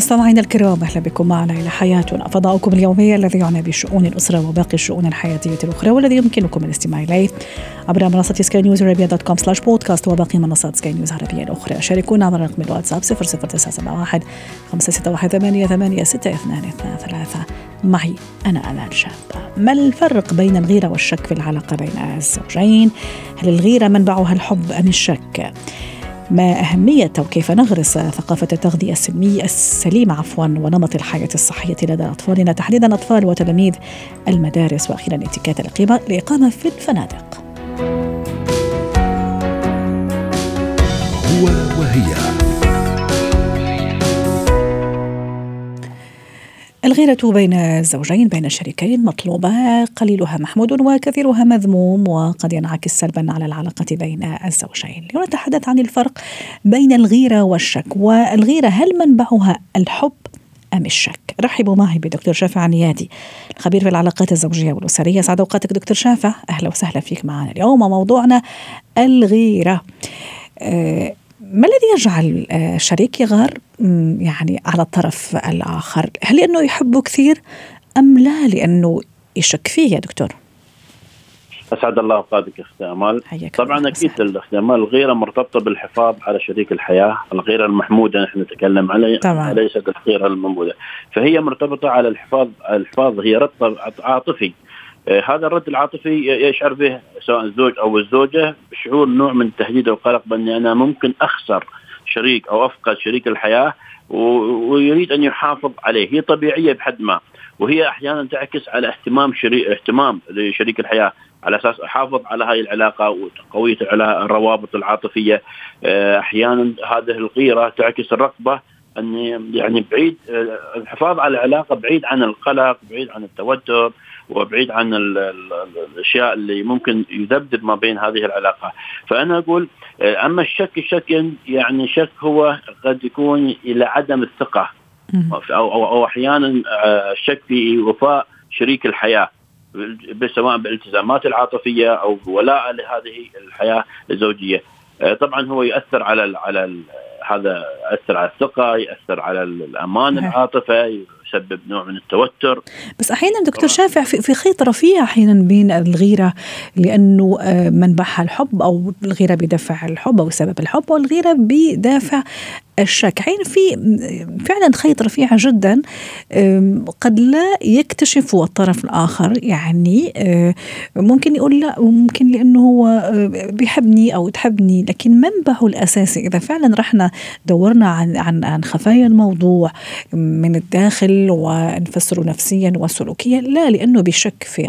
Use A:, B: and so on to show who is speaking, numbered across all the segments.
A: مستمعينا الكرام أهلا بكم معنا إلى حياتنا فضاؤكم اليومي الذي يعنى بشؤون الأسرة وباقي الشؤون الحياتية الأخرى والذي يمكنكم الاستماع إليه عبر منصة سكاي نيوز عربيه dot com slash podcast وباقي منصات سكاي نيوز عربية الاخرى شاركونا عبر رقم الواتساب 00971 561 8 6 2 2 3 معي أنا أمال شابة ما الفرق بين الغيرة والشك في العلاقة بين الزوجين؟ هل الغيرة منبعها الحب أم الشك؟ ما أهمية وكيف نغرس ثقافة التغذية السلمية السليمة عفوا ونمط الحياة الصحية لدى أطفالنا. تحديدا أطفال وتلاميذ المدارس وأخيرا اتكات الإقامة في الفنادق. هو وهي. الغيرة بين الزوجين بين الشريكين مطلوبة قليلها محمود وكثيرها مذموم وقد ينعكس سلبا على العلاقة بين الزوجين. لنتحدث عن الفرق بين الغيرة والشك والغيرة هل منبعها الحب أم الشك؟ رحبوا معي بدكتور شافع عنيادي خبير في العلاقات الزوجية والأسرية. سعد أوقاتك دكتور شافع. أهلا وسهلا فيك معنا اليوم. موضوعنا الغيرة. أه ما الذي يجعل الشريك يغار يعني على الطرف الآخر؟ هل لأنه يحبه كثير أم لا لأنه يشك فيه يا دكتور؟
B: أسعد الله أوقاتك أختي آمال. طبعا أكيد أختي آمال الغيره مرتبطة بالحفاظ على شريك الحياة الغيره المحمودة نحن نتكلم عليها. ليست الغيره المموده فهي مرتبطة على الحفاظ الحفاظ هي ربط عاطفي آه، هذا الرد العاطفي يشعر به سواء الزوج أو الزوجة بشعور نوع من التهديد والقلق باني أنا ممكن أخسر شريك أو أفقد شريك الحياة ويريد أن يحافظ عليه. هي طبيعية بحد ما وهي أحيانا تعكس على اهتمام شريك اهتمام لشريك الحياة على أساس أحافظ على هذه العلاقة وقويه الروابط العاطفية. آه، أحيانا هذه الغيرة تعكس الرغبة أن يعني بعيد آه، الحفاظ على العلاقة بعيد عن القلق بعيد عن التوتر وبعيد عن الأشياء اللي ممكن يذبذب ما بين هذه العلاقة. فأنا أقول آه، أما الشك الشك يعني شك هو قد يكون إلى عدم الثقة. أو أو, أو أحيانا آه، شك في وفاء شريك الحياة سواء بالالتزامات العاطفية أو ولاء لهذه الحياة الزوجية. آه، طبعا هو ياثر على على هذا ياثر على الثقة ياثر على الأمان العاطفة يسبب نوع من التوتر.
A: بس أحيانا دكتور شافع في خيط رفيع أحيانا بين الغيرة لأنه آه، منبعها الحب أو الغيرة بدافع الحب أو سبب الحب والغيرة بدافع الشك. حين في فعلا خيط رفيع جدا قد لا يكتشفه الطرف الآخر. يعني آه، ممكن يقول لا ممكن لأنه هو آه، بيحبني أو تحبني. لكن منبعه الأساسي إذا فعلا رحنا دورنا عن عن عن خفايا الموضوع من الداخل ونفسره نفسيا وسلوكيا. لا لأنه بيشك في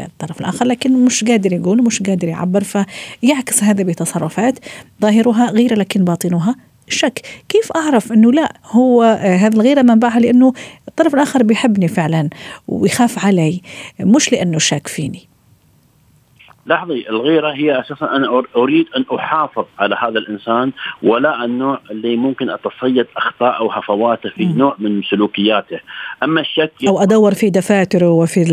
A: الطرف الآخر لكن مش قادر يقول مش قادر يعبر فيعكس هذا بتصرفات ظاهرها غير لكن باطنها شك. كيف أعرف أنه لا هو آه، هذا الغيرة منبعها لأنه الطرف الآخر بيحبني فعلا ويخاف علي مش لأنه شاك فيني.
B: لاحظي الغيرة هي أساسا أنا أريد أن أحافظ على هذا الإنسان ولا النوع اللي ممكن أتصيد أخطاء أو هفواته في نوع من سلوكياته. أما الشك
A: أو أدور في دفاتره وفي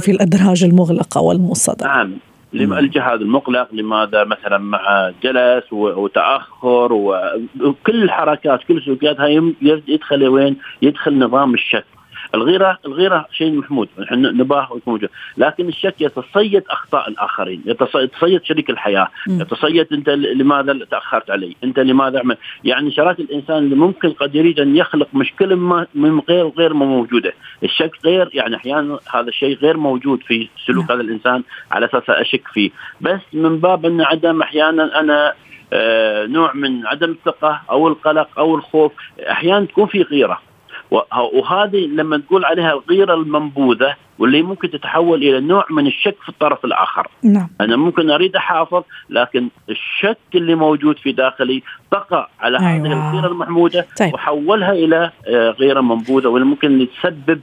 A: في الأدراج المغلقة والمصدرة
B: نعم. الجهاز المقلق لماذا مثلا مع جلس وتأخر وكل الحركات كل السلوكيات هاي يدخل وين؟ يدخل نظام الشك. الغيرة الغيرة شيء محمود نباه موجود. لكن الشك يتصيد أخطاء الآخرين يتصيد شريك الحياة م. يتصيد أنت لماذا تأخرت علي أنت لماذا عمل يعني شرات الإنسان اللي ممكن قد يريد أن يخلق مشكلة ما من غير غير موجودة. الشك غير يعني أحيانا هذا الشيء غير موجود في سلوك هذا الإنسان على أساس أشك فيه. بس من باب أن عدم أحيانا أنا آه نوع من عدم الثقة أو القلق أو الخوف أحيانا تكون في غيرة. وهذه لما تقول عليها الغيرة المنبوذة واللي ممكن تتحول إلى نوع من الشك في الطرف الآخر نعم. أنا ممكن أريد أحافظ لكن الشك اللي موجود في داخلي تقع على أيوة. هذه الغيرة المحمودة طيب. وحولها إلى آه، غيرة منبوذة واللي ممكن تسبب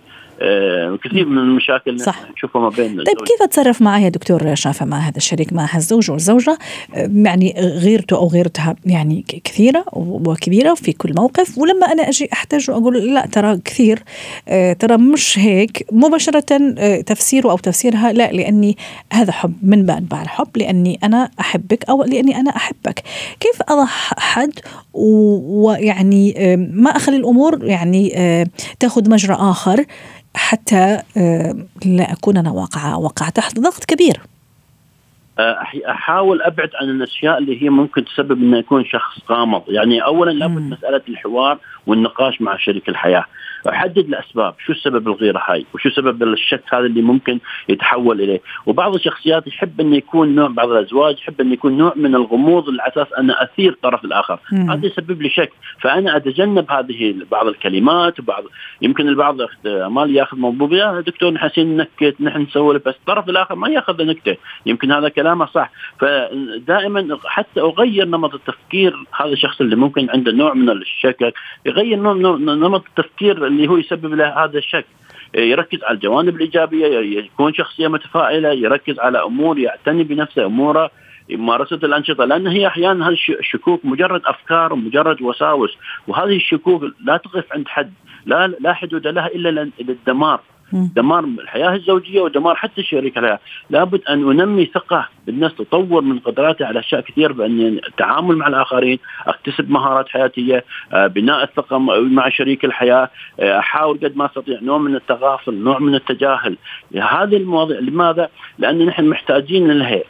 B: كثير من المشاكل
A: صح.
B: نشوفها ما بين
A: طيب كيف أتصرف معي يا دكتور شافه مع هذا الشريك مع الزوج والزوجه يعني غيرته أو غيرتها يعني كثيرة وكبيرة في كل موقف ولما أنا أجي أحتاج وأقول لا ترى كثير ترى مش هيك مباشرة تفسيره أو تفسيرها لا لأني هذا حب من بعد الحب لأني أنا أحبك أو لأني أنا أحبك. كيف اضع حد ويعني ما أخلي الأمور يعني تأخذ مجرى آخر؟ حتى لا أكون أنا واقعه واقعه تحت ضغط كبير.
B: أحاول أبعد عن الأشياء اللي هي ممكن تسبب إنه يكون شخص غامض، يعني اولا لابد مسألة الحوار والنقاش مع شريك الحياة، أحدد الأسباب شو سبب الغيره هاي وشو سبب الشك هذا اللي ممكن يتحول إليه؟ وبعض الشخصيات يحب انه يكون نوع بعض الأزواج يحب انه يكون نوع من الغموض على أساس أنا أثير الطرف الآخر. هذا يسبب لي شك. فأنا أتجنب هذه بعض الكلمات وبعض يمكن البعض مال ياخذ موضوع يا دكتور نحسين نكت نحن نسولف بس الطرف الآخر ما ياخذ نكتة. يمكن هذا كلامه صح. فدائما حتى أغير نمط التفكير هذا الشخص اللي ممكن عنده نوع من الشك يغير نمط التفكير اللي هو يسبب له هذا الشك. يركز على الجوانب الإيجابية يكون شخصية متفائلة يركز على أمور يعتني بنفسه أموره ممارسة الأنشطة لأن هي أحيانا هذه الشكوك مجرد أفكار ومجرد وساوس وهذه الشكوك لا تقف عند حد لا لا حدود لها إلا للدمار. دمار الحياة الزوجية ودمار حتى شريك الحياة، لابد أن أنمي ثقة بالناس تطور من قدراتي على أشياء كثير بأن التعامل مع الآخرين، أكتسب مهارات حياتية، آه، بناء الثقة مع شريك الحياة، آه، أحاول قد ما أستطيع نوع من التغافل، نوع من التجاهل، هذه المواضيع لماذا؟ لأن نحن محتاجين لها،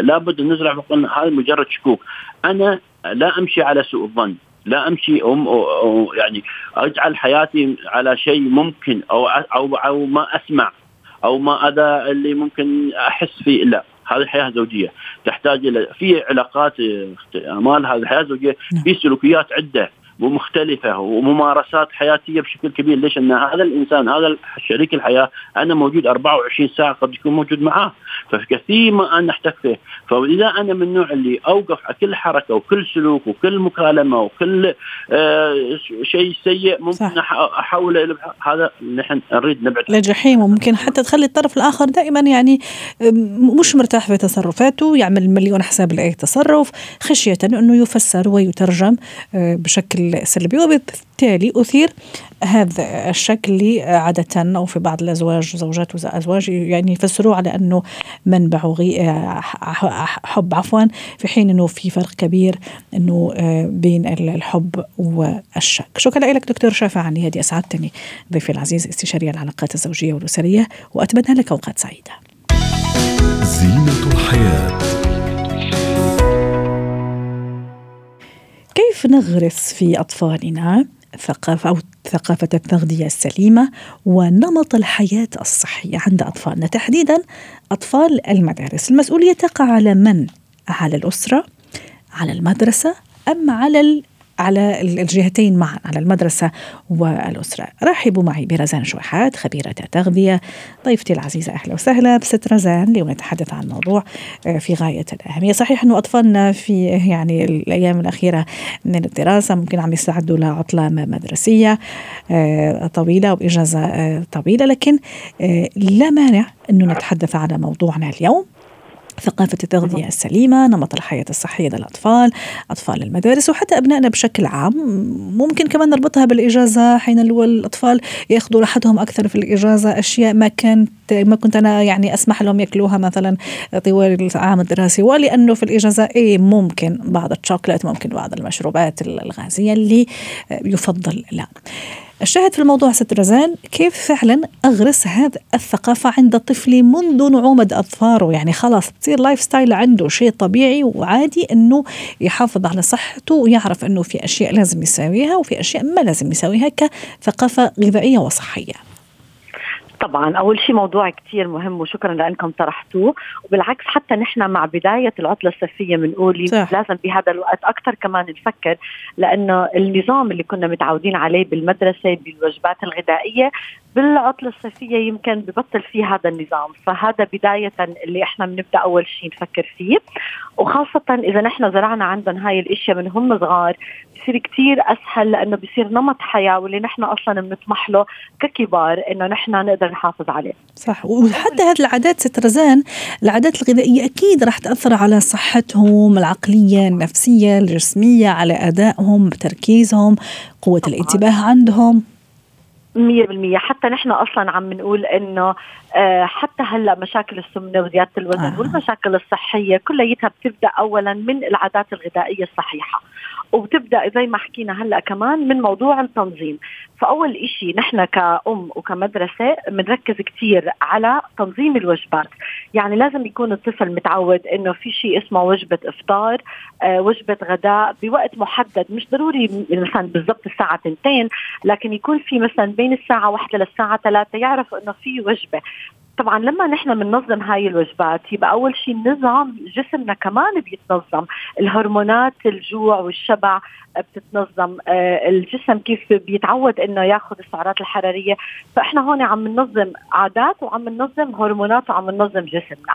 B: لابد أن نزرع هذه مجرد شكوك، أنا لا أمشي على سوء الظن، لا أمشي أو, أو يعني أجعل حياتي على شيء ممكن أو أو أو ما أسمع أو ما هذا اللي ممكن أحس فيه لا هذه حياة زوجية تحتاج إلى في علاقات امال هذه الحياة الزوجيه نعم. في سلوكيات عدة ومختلفه وممارسات حياتية بشكل كبير. ليش؟ أن هذا الإنسان هذا شريك الحياة أنا موجود 24 ساعة قد يكون موجود معاه. فكثير ما أنا أحتك فيه. فإذا أنا من النوع اللي أوقف على كل حركة وكل سلوك وكل مكالمة وكل آه شيء سيء ممكن صح. أحوله هذا نحن نريد نبعد
A: لجحيم وممكن حتى تخلي الطرف الآخر دائما يعني مش مرتاح في تصرفاته يعمل مليون حساب لأي تصرف خشية أنه يفسر ويترجم آه، بشكل سلبي وبالتالي أثير هذا الشكل عادة أو في بعض الأزواج زوجات وأزواج يعني يفسروه على أنه منبع حب عفوا في حين أنه في فرق كبير أنه بين الحب والشك. شكرا لك دكتور شافع عني هذه أسعدتني ضيفي العزيز استشاري العلاقات الزوجية والأسرية وأتمنى لك أوقات سعيدة. زينة الحياة. كيف نغرس في أطفالنا ثقافة أو ثقافة التغذية السليمة ونمط الحياة الصحية عند أطفالنا تحديدا أطفال المدارس المسؤولية تقع على من؟ على الأسرة على المدرسة أم على على الجهتين معا على المدرسة والأسرة. رحبوا معي برزان شويحات خبيرة التغذية. ضيفتي العزيزة أهلا وسهلا بست رزان. اليوم نتحدث عن موضوع آه، في غاية الأهمية. صحيح أنه أطفالنا في يعني الأيام الأخيرة من الدراسة ممكن عم يستعدوا لعطلة مدرسية آه، طويلة وإجازة آه، طويلة. لكن لا مانع أنه نتحدث على موضوعنا اليوم. ثقافة التغذية السليمة نمط الحياة الصحية للأطفال أطفال المدارس وحتى أبنائنا بشكل عام. ممكن كمان نربطها بالإجازة حين الأطفال يأخذوا راحتهم أكثر في الإجازة أشياء ما كانت ما كنت أنا يعني أسمح لهم يأكلوها مثلا طوال العام الدراسي. ولأنه في الإجازة إيه ممكن بعض الشوكولات ممكن بعض المشروبات الغازية اللي يفضل لا. الشاهد في الموضوع ست رزان كيف فعلا أغرس هذه الثقافة عند طفلي منذ نعومة أظفاره؟ يعني خلاص تصير lifestyle عنده شيء طبيعي وعادي أنه يحافظ على صحته ويعرف أنه في أشياء لازم يساويها وفي أشياء ما لازم يساويها كثقافة غذائية وصحية.
C: طبعا. أول شيء موضوع كثير مهم وشكرا لأنكم طرحتوه. وبالعكس حتى نحن مع بداية العطلة الصيفية بنقول لازم بهذا الوقت أكثر كمان نفكر لأنه النظام اللي كنا متعودين عليه بالمدرسة بالوجبات الغذائية بالعطلة الصيفية يمكن ببطل في هذا النظام. فهذا بداية اللي إحنا بنبدأ أول شيء نفكر فيه. وخاصة إذا نحن زرعنا عندهم هاي الأشياء من هم صغار بصير كتير أسهل لأنه بصير نمط حياة واللي نحن أصلا بنطمح له ككبار إنه نحن نقدر نحافظ عليه.
A: صح. وحتى هذه العادات ست رزان العادات الغذائية أكيد راح تأثر على صحتهم العقليه النفسية الجسمية على أدائهم تركيزهم قوة الانتباه عندهم.
C: مية بالمية حتى نحن أصلا عم نقول إنه آه حتى هلأ مشاكل السمنة وزيادة الوزن آه. والمشاكل الصحية كليتها بتبدأ أولا من العادات الغذائية الصحيحة وبتبدأ زي ما حكينا هلأ كمان من موضوع التنظيم. فأول إشي نحن كأم وكمدرسة بنركز كثير على تنظيم الوجبات. يعني لازم يكون الطفل متعود إنه في شيء اسمه وجبة إفطار آه وجبة غداء بوقت محدد. مش ضروري مثلا بالضبط الساعة 2 لكن يكون في مثلا بين الساعة واحدة للساعة ثلاثة يعرفوا إنه في وجبة. طبعا لما نحن بننظم هاي الوجبات يبقى أول شيء نظام جسمنا كمان بيتنظم. الهرمونات الجوع والشبع بتتنظم. آه، الجسم كيف بيتعود إنه ياخذ السعرات الحرارية. فإحنا هون عم ننظم عادات وعم ننظم هرمونات وعم ننظم جسمنا.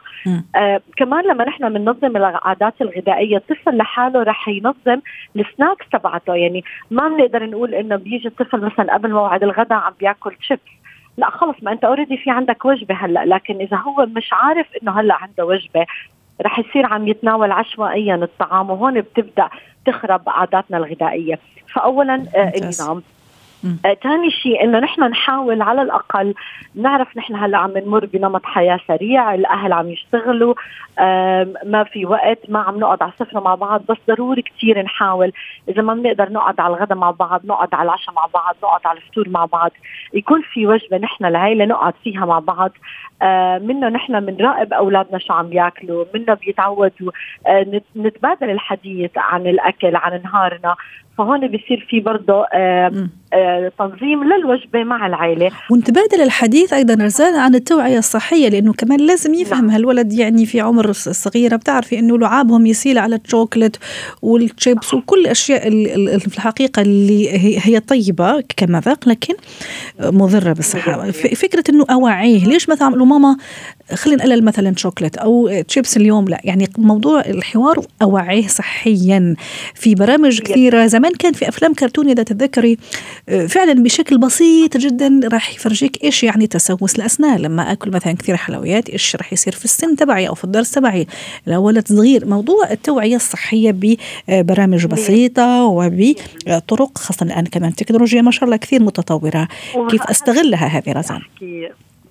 C: آه كمان لما نحن بننظم العادات الغذائية الطفل لحاله رح ينظم ال snacks تبعته. يعني ما بنقدر نقول إنه بيجي الطفل مثلا قبل موعد الغداء عم بياكل شيبس لا خلص ما انت already في عندك وجبة هلأ لكن إذا هو مش عارف إنه هلأ عنده وجبة رح يصير عم يتناول عشوائيا الطعام وهون بتبدأ تخرب عاداتنا الغذائية. فاولا آه النظام ثاني آه شيء إنه نحن نحاول على الأقل نعرف نحن هلأ عم نمر بنمط حياة سريع، الأهل عم يشتغلوا ما في وقت، ما عم نقعد على السفرة مع بعض، بس ضروري كثير نحاول. إذا ما بنقدر نقعد على الغداء مع بعض، نقعد على العشاء مع بعض، نقعد على الفطور مع بعض، يكون في وجبة نحن العيلة نقعد فيها مع بعض، آه منه نحن بنراقب أولادنا شو عم بياكلوا، منه بيتعودوا آه نتبادل الحديث عن الأكل، عن نهارنا، فهون بصير في برضه آه آه تنظيم للوجبة مع العائله
A: ونتبادل الحديث أيضا رزان عن التوعية الصحية لأنه كمان لازم يفهم نعم. هالولد يعني في عمر صغيره بتعرفي إنه لعابهم يسيل على الشوكلت والشيبس وكل الأشياء في الحقيقة اللي هي طيبة كمذاق لكن مضرة بالصحة. فكرة إنه اوعيه ليش مثلا له ماما خلينا نقلل مثلا شوكلت أو تشيبس اليوم لا يعني موضوع الحوار أوعيه صحيا. في برامج كثيرة زمان كان في أفلام كرتون إذا تتذكري آه، فعلا بشكل بسيط جدا راح يفرجيك إيش يعني تسوس الأسنان. لما آكل مثلا كثير حلويات إيش راح يصير في السن تبعي أو في الدرس تبعي؟ لو ولد صغير. موضوع التوعية الصحية ببرامج بسيطة وبطرق خاصة الآن كمان التكنولوجيا ما شاء الله كثير متطورة. كيف أستغلها هذه رزان؟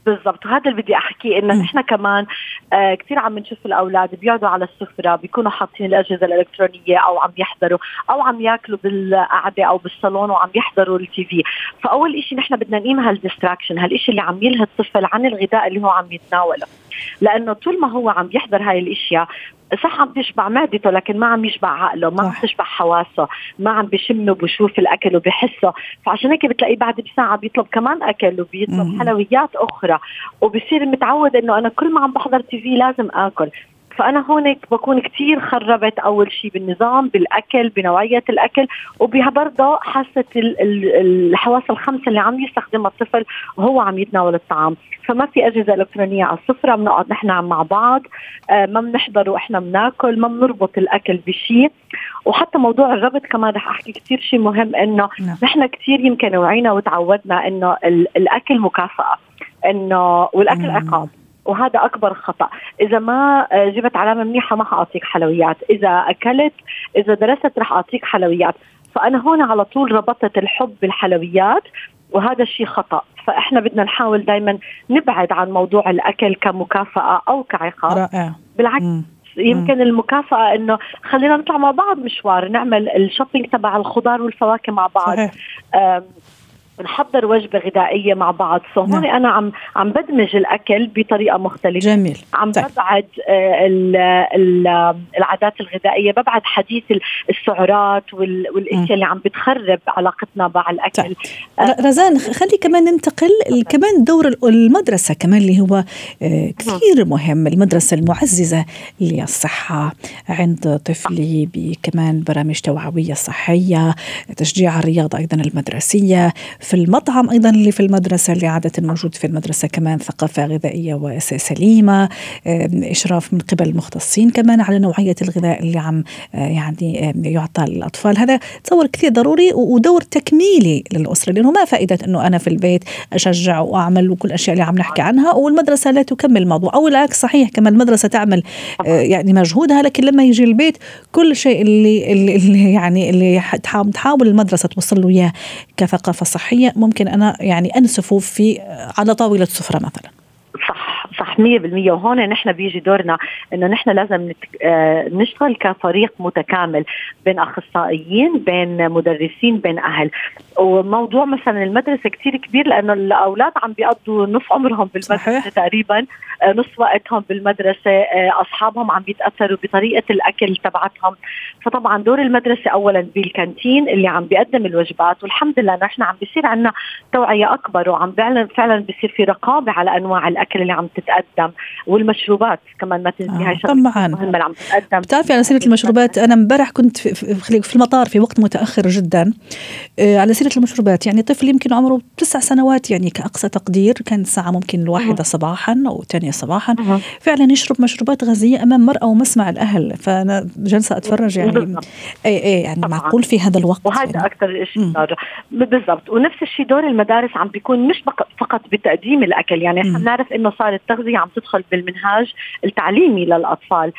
C: بالضبط. وهذا اللي بدي أحكيه إنه نحن كمان آه كثير عم نشوف الأولاد بيقعدوا على السفرة بيكونوا حاطين الأجهزة الإلكترونية أو عم يحضروا أو عم يأكلوا بالقعدة أو بالصالون وعم يحضروا التي في. فأول شيء نحن بدنا نقيم هالديستراكشن هالشيء اللي عم يلهي الطفل عن الغذاء اللي هو عم يتناوله. لأنه طول ما هو عم يحضر هاي الإشياء صح عم تشبع معدته لكن ما عم يشبع عقله ما عم تشبع حواسه ما عم بشمه وبشوف الأكل وبحسه. فعشان هيك بتلاقيه بعد بساعة بيطلب كمان أكل وبيطلب حلويات أخرى وبصير متعود إنه أنا كل ما عم بحضر تي في لازم آكل. فأنا هونك بكون كثير خربت أول شيء بالنظام بالأكل بنوعية الأكل وبها برضه حاسه الحواس الخمسة اللي عم يستخدمها الطفل وهو عم يتناول الطعام. فما في أجهزة إلكترونية على السفرة بنقعد نحن مع بعض آه، ما بنحضر وإحنا بناكل ما بنربط الأكل بشيء وحتى موضوع الربط كمان رح أحكي كثير شيء مهم إنه نعم. نحن كثير يمكن وعينا وتعودنا إنه الأكل مكافأة إنه والأكل عقاب. وهذا أكبر خطأ. إذا ما آه، جبت علامة منيحة ما حأعطيك حلويات. إذا أكلت إذا درست رح أعطيك حلويات. فأنا هون على طول ربطت الحب بالحلويات وهذا الشيء خطأ. فإحنا بدنا نحاول دائما نبعد عن موضوع الأكل كمكافأة أو كعقاب. رائع. بالعكس مم. يمكن المكافأة إنه خلينا نطلع مع بعض مشوار نعمل الشوبينج تبع الخضار والفواكه مع بعض. صحيح. نحضر وجبة غذائية مع بعض. فهون نعم. أنا عم عم بدمج الأكل بطريقة مختلفة.
A: جميل.
C: عم طيب. ببعد آه، العادات الغذائية ببعد حديث السعرات والأشياء اللي عم بتخرب علاقتنا مع الأكل. طيب.
A: آه رزان خلي كمان ننتقل كمان دور المدرسة كمان اللي هو آه كثير مهم. المدرسة المعززة للصحة عند طفلي بكمان برامج توعوية صحية تشجيع الرياضة أيضا المدرسية. في المطعم أيضا اللي في المدرسة اللي عادة موجود في المدرسة كمان ثقافة غذائية وسليمه إشراف من قبل المختصين كمان على نوعية الغذاء اللي عم يعني يعطى للأطفال. هذا تصور كثير ضروري ودور تكميلي للأسرة لأنه ما فائدة إنه أنا في البيت أشجع وأعمل وكل الاشياء اللي عم نحكي عنها والمدرسة لا تكمل الموضوع. أو العكس صحيح كمان المدرسة تعمل يعني مجهودها لكن لما يجي البيت كل شيء اللي اللي يعني اللي تحاول المدرسة توصل له إياه كثقافة صحيه ممكن أنا يعني انسفه في على طاولة سفرة مثلا.
C: صح صح 100% وهون نحن بيجي دورنا إنه نحن لازم آه، نشتغل كفريق متكامل بين أخصائيين بين مدرسين بين أهل. وموضوع مثلا المدرسة كثير كبير لأنه الأولاد عم بيقضوا نص عمرهم بالمدرسة صحيح. تقريبا. آه، نص وقتهم بالمدرسة. آه، أصحابهم عم بيتأثروا بطريقة الأكل تبعتهم. فطبعا دور المدرسة اولا بالكانتين اللي عم بيقدم الوجبات. والحمد لله نحن عم بيصير عندنا توعية أكبر وعم فعلا فعلا بيصير في رقابة على أنواع الأكل. اللي عم تتقدم والمشروبات كمان ما تنسي
A: هاي آه طبعا مهمة اللي عم تتقدم. بتعرفي على سيرة المشروبات أنا امبارح كنت في, في المطار في وقت متأخر جدا. على سيرة المشروبات يعني طفل يمكن عمره تسع سنوات يعني كأقصى تقدير كان الساعة ممكن الواحدة صباحا أو الثانية صباحا. فعلا يشرب مشروبات غازية أمام مرأة ومسمع الأهل فأنا جالسة أتفرج يعني. أي أي يعني طبعا. معقول في هذا الوقت؟
C: وهذا يعني. أكثر شيء بالضبط. ونفس الشيء دور المدارس عم بيكون مش فقط بتقديم الأكل يعني إحنا بنعرف إنه صار التغذية عم تدخل بالمنهاج التعليمي للأطفال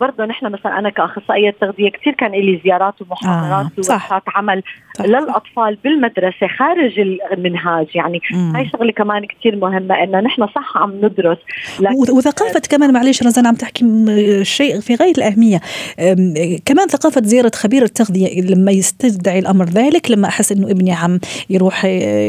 C: برضه نحن مثلا أنا كأخصائية تغذية كثير كان لي زيارات ومحاضرات آه. وورشات عمل صح. للأطفال بالمدرسة خارج المنهاج يعني مم. هاي شغلة كمان كثير مهمة إنه نحن صح عم ندرس
A: وثقافة كمان معلش رزان عم تحكي شيء في غاية الأهمية كمان ثقافة زيارة خبير التغذية لما يستدعي الأمر ذلك لما أحس إنه ابني عم يروح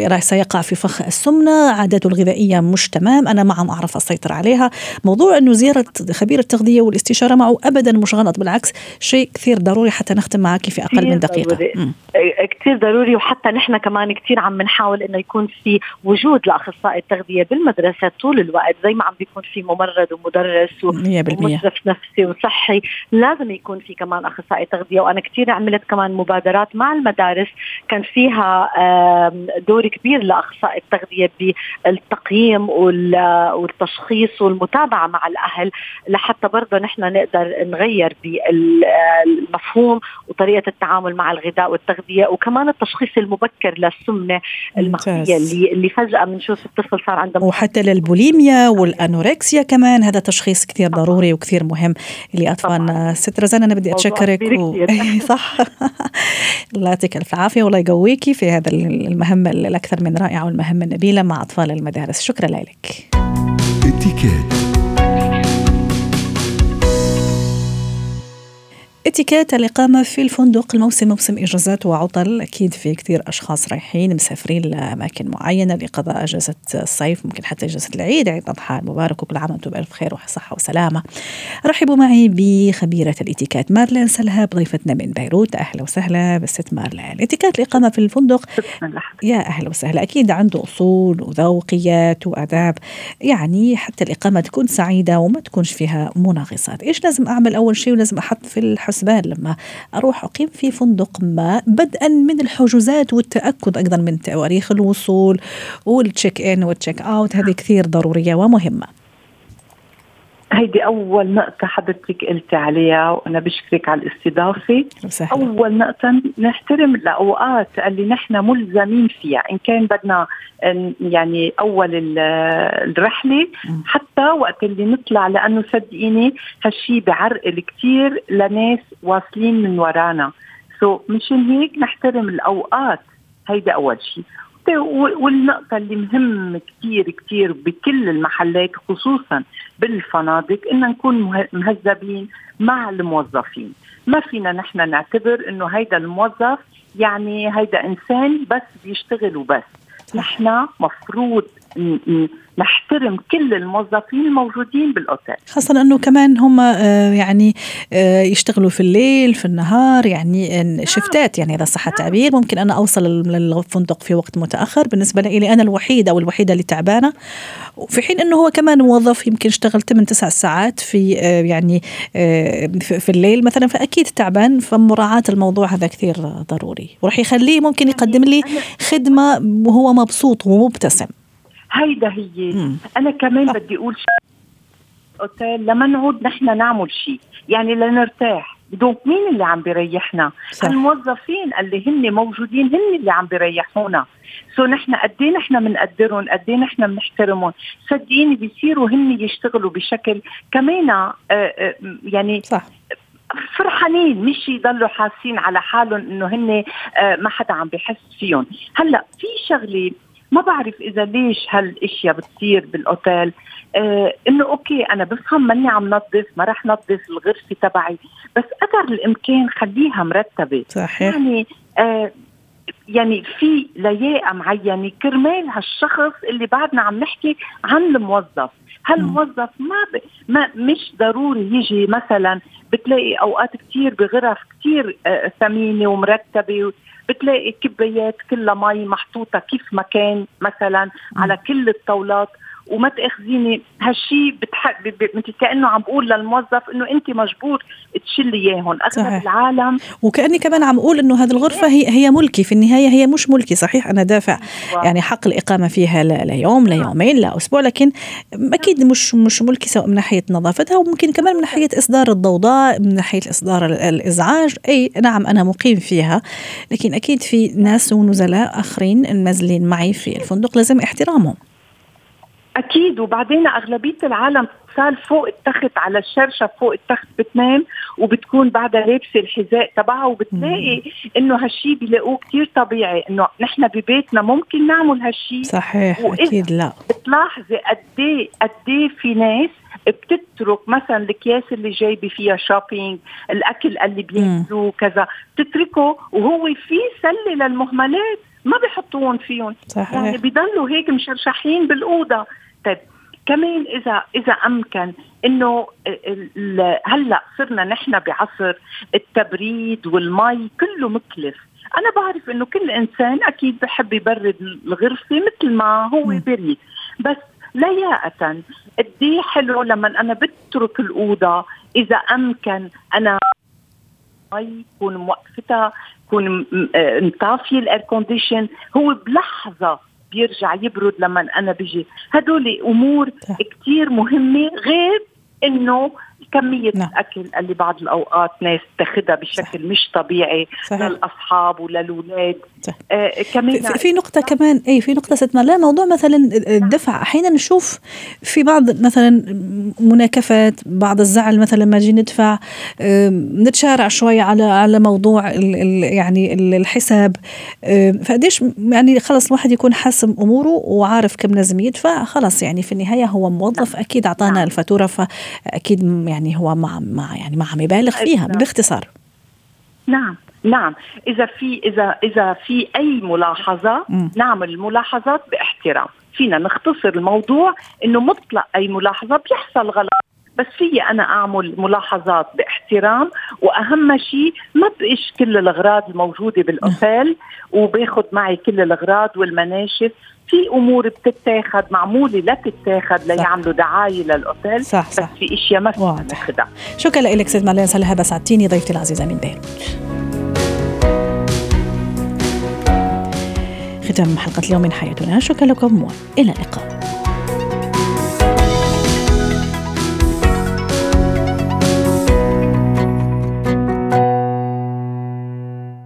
A: راح سيقع في فخ السمنة عاداته الغذائية مش تمام أنا ما عم أعرف أسيطر عليها. موضوع إنه زيارة خبير التغذية والاستشارة معه ابدا مش غلط بالعكس شيء كثير ضروري حتى نختم معك في أقل من دقيقة.
C: كثير ضروري وحتى نحن كمان كثير عم نحاول إنه يكون في وجود لأخصائي التغذية بالمدرسة طول الوقت زي ما عم بيكون في ممرض ومدرس ومشرف نفسي وصحي. لازم يكون في كمان أخصائي تغذية وأنا كثير عملت كمان مبادرات مع المدارس. كان فيها دور كبير لأخصائي التغذية بالتقييم والتشخيص والمتابعة مع الأهل لحتى برضه نحن نقدر نغير بالمفهوم وطريقة التعامل مع الغذاء والتغذية وكمان التشخيص المبكر للسمنة المخفيه اللي اللي فجأة بنشوف الطفل صار عنده
A: وحتى للبوليميا والأنوركسيا كمان هذا تشخيص كثير ضروري وكثير مهم. لاطفالنا ست رزان أنا بدي أتشكرك و... صح. الله يعطيك ألف عافية والله يقويكي في هذا المهمه الأكثر من رائعة والمهمة النبيلة مع أطفال المدارس. شكرا لك. Etiquette. اتيكيت الإقامة في الفندق. الموسم موسم إجازات وعطل. أكيد في كثير أشخاص رايحين مسافرين لأماكن معينة لقضاء أجازة الصيف ممكن حتى أجازة العيد. عيد الأضحى المبارك. وكل عام وأنتم بألف خير وصحة وسلامة. رحبوا معي بخبيرة الاتيكيت مارلين سلهاب ضيفتنا من بيروت. أهلا وسهلا بالست مارلين. اتيكيت الإقامة في الفندق. يا أهلا وسهلا. أكيد عنده أصول وذوقيات وآداب. يعني حتى الإقامة تكون سعيدة وما تكونش فيها مناغصات إيش لازم أعمل أول شيء ولازم أحط في الحسن الحسبان لما أروح أقيم في فندق ما بدءا من الحجوزات والتأكد أيضا من تواريخ الوصول والتشيك إن والتشيك أوت هذه كثير ضرورية ومهمة.
D: هيدي أول نقطة حضرتك قلتي عليها وأنا بشكرك على الاستضافة. وسهلا. أول نقطة نحترم الأوقات اللي نحن ملزمين فيها إن كان بدنا يعني أول الرحلة حتى وقت اللي نطلع لأنه صدقيني هالشي بعرقل كثير لناس واصلين من ورانا. سو so مشان هيك نحترم الأوقات هيدا أول شيء والنقطة اللي مهم كثير كثير بكل المحلات خصوصا بالفنادق إن نكون مهذبين مع الموظفين. ما فينا نحن نعتبر إنه هيدا الموظف يعني هيدا إنسان بس بيشتغل وبس. نحن مفروض نحترم كل الموظفين الموجودين بالأوتيل.
A: خاصة أنه كمان هم آه، يعني آه، يشتغلوا في الليل في النهار يعني نعم. شفتات يعني إذا صح التعبير ممكن أنا أوصل للفندق في وقت متأخر. بالنسبة لي أنا الوحيدة أو الوحيدة اللي تعبانة. في حين أنه هو كمان موظف يمكن اشتغل 8 9 ساعات في آه، يعني في الليل مثلا فأكيد تعبان. فمراعاة الموضوع هذا كثير ضروري. وراح يخليه ممكن يقدم لي خدمة وهو مبسوط ومبتسم.
D: هيدا هي. مم. أنا كمان صح. بدي أقول شيء. أوتيل لما نعود نحن نعمل شيء يعني لنرتاح. دونك مين اللي عم بيريحنا؟ صح. الموظفين اللي هن موجودين هن اللي عم بيريحونا. so نحن قد إيه نحن بنقدرهم قد إيه نحن بنحترمهم صدقيني بيصيروا هن يشتغلوا بشكل كمان آه، آه، يعني صح. فرحانين مش يضلوا حاسين على حالهم إنه هن آه، ما حدا عم بحس فيهم. هلأ في شغلة ما بعرف إذا ليش هالأشياء بتصير بالأوتيل. آه إنه okay أنا بفهم ماني عم نظف ما رح نظف الغرفة تبعي بس قدر الإمكان خليها مرتبة.
A: صحيح.
D: يعني آه يعني في لياقة معينة. كرمال هالشخص اللي بعدنا عم نحكي عن الموظف. هالموظف ما ب... ما مش ضروري يجي مثلا بتلاقي أوقات كثير بغرف كثير آه ثمينة ومرتبه بتلاقي كبايات كلها مي محطوطة كيف ما كان مثلا على كل الطاولات. وما تأخذيني. هالشيء بتح... مثل كأنه عم بقول للموظف إنه أنت مجبور تشيلي إياهم. اغلب العالم.
A: وكأني كمان عم أقول إنه هذه الغرفة هي هي ملكي. في النهاية هي مش ملكي. صحيح أنا دافع يعني حق الإقامة فيها ليوم ليومين لاسبوع لكن أكيد مش مش ملكي سواء من ناحية نظافتها وممكن كمان من ناحية إصدار الضوضاء من ناحية إصدار الإزعاج. أي نعم أنا مقيم فيها لكن أكيد في ناس ونزلاء آخرين نازلين معي في الفندق. لازم احترامهم.
D: أكيد. وبعدين أغلبية العالم صار فوق التخت على الشرشة فوق التخت بتنام وبتكون بعدها لابسة الحذاء تبعها وبتلاقي إنه هالشيء بيلاقوه كثير طبيعي. إنه نحن ببيتنا ممكن نعمل هالشيء
A: صحيح أكيد لا.
D: بتلاحظي قد إيه قد إيه في ناس بتترك مثلا الأكياس اللي جايبة فيها شوبينج الأكل اللي بياكلوه كذا. بتتركه وهو في سلة للمهملات. ما بيحطوهم فيهم. صحيح. يعني بيضلوا هيك مشرشحين بالأوضة. طيب كمان إذا إذا أمكن إنه هلأ صرنا نحن بعصر التبريد والمي كله مكلف. أنا بعرف إنه كل إنسان أكيد بحب يبرد الغرفة مثل ما هو بريد. بس لياقة قد إيه حلو لما أنا بترك الأوضة إذا أمكن أنا مي كون موقفتها كون مطفيه ال air condition. هو بلحظة بيرجع يبرد لما أنا بيجي. هدول أمور كثير مهمة غير إنه كمية نعم. الأكل اللي بعض الأوقات ناس تاخذها بشكل صح. مش طبيعي صحيح. للأصحاب وللأولاد
A: آه كمان في, في نقطة كمان أي في نقطة ست لا موضوع مثلا الدفع أحيانا نشوف في بعض مثلا مناكفات بعض الزعل مثلا ما نجي ندفع آه نتشارع شوي على على موضوع ال ال يعني الحساب آه فقديش يعني خلص الواحد يكون حاسم أموره وعارف كم لازم يدفع خلص يعني في النهاية هو موظف نعم. أكيد أعطانا نعم. الفاتورة فأكيد يعني هو ما ما يعني ما عم يبالغ فيها نعم. باختصار
D: نعم نعم. إذا في اذا إذا في أي ملاحظة م. نعمل ملاحظات باحترام. فينا نختصر الموضوع إنه مطلق أي ملاحظة بيحصل غلط. بس في أنا أعمل ملاحظات باحترام وأهم شيء ما بقيش كل الأغراض الموجودة بالأوتيل وباخذ معي كل الأغراض والمناشف في أمور بتتاخذ معمولة لا تتاخذ ليعملوا دعاية للأوتيل
A: صح صح.
D: بس في إشياء ما فينا ناخذها
A: شكرا لك ست مالين سلهى سعدتيني ضيفتي العزيزة من بيروت ختام حلقة اليوم من حياتنا. شكرا لكم وإلى اللقاء.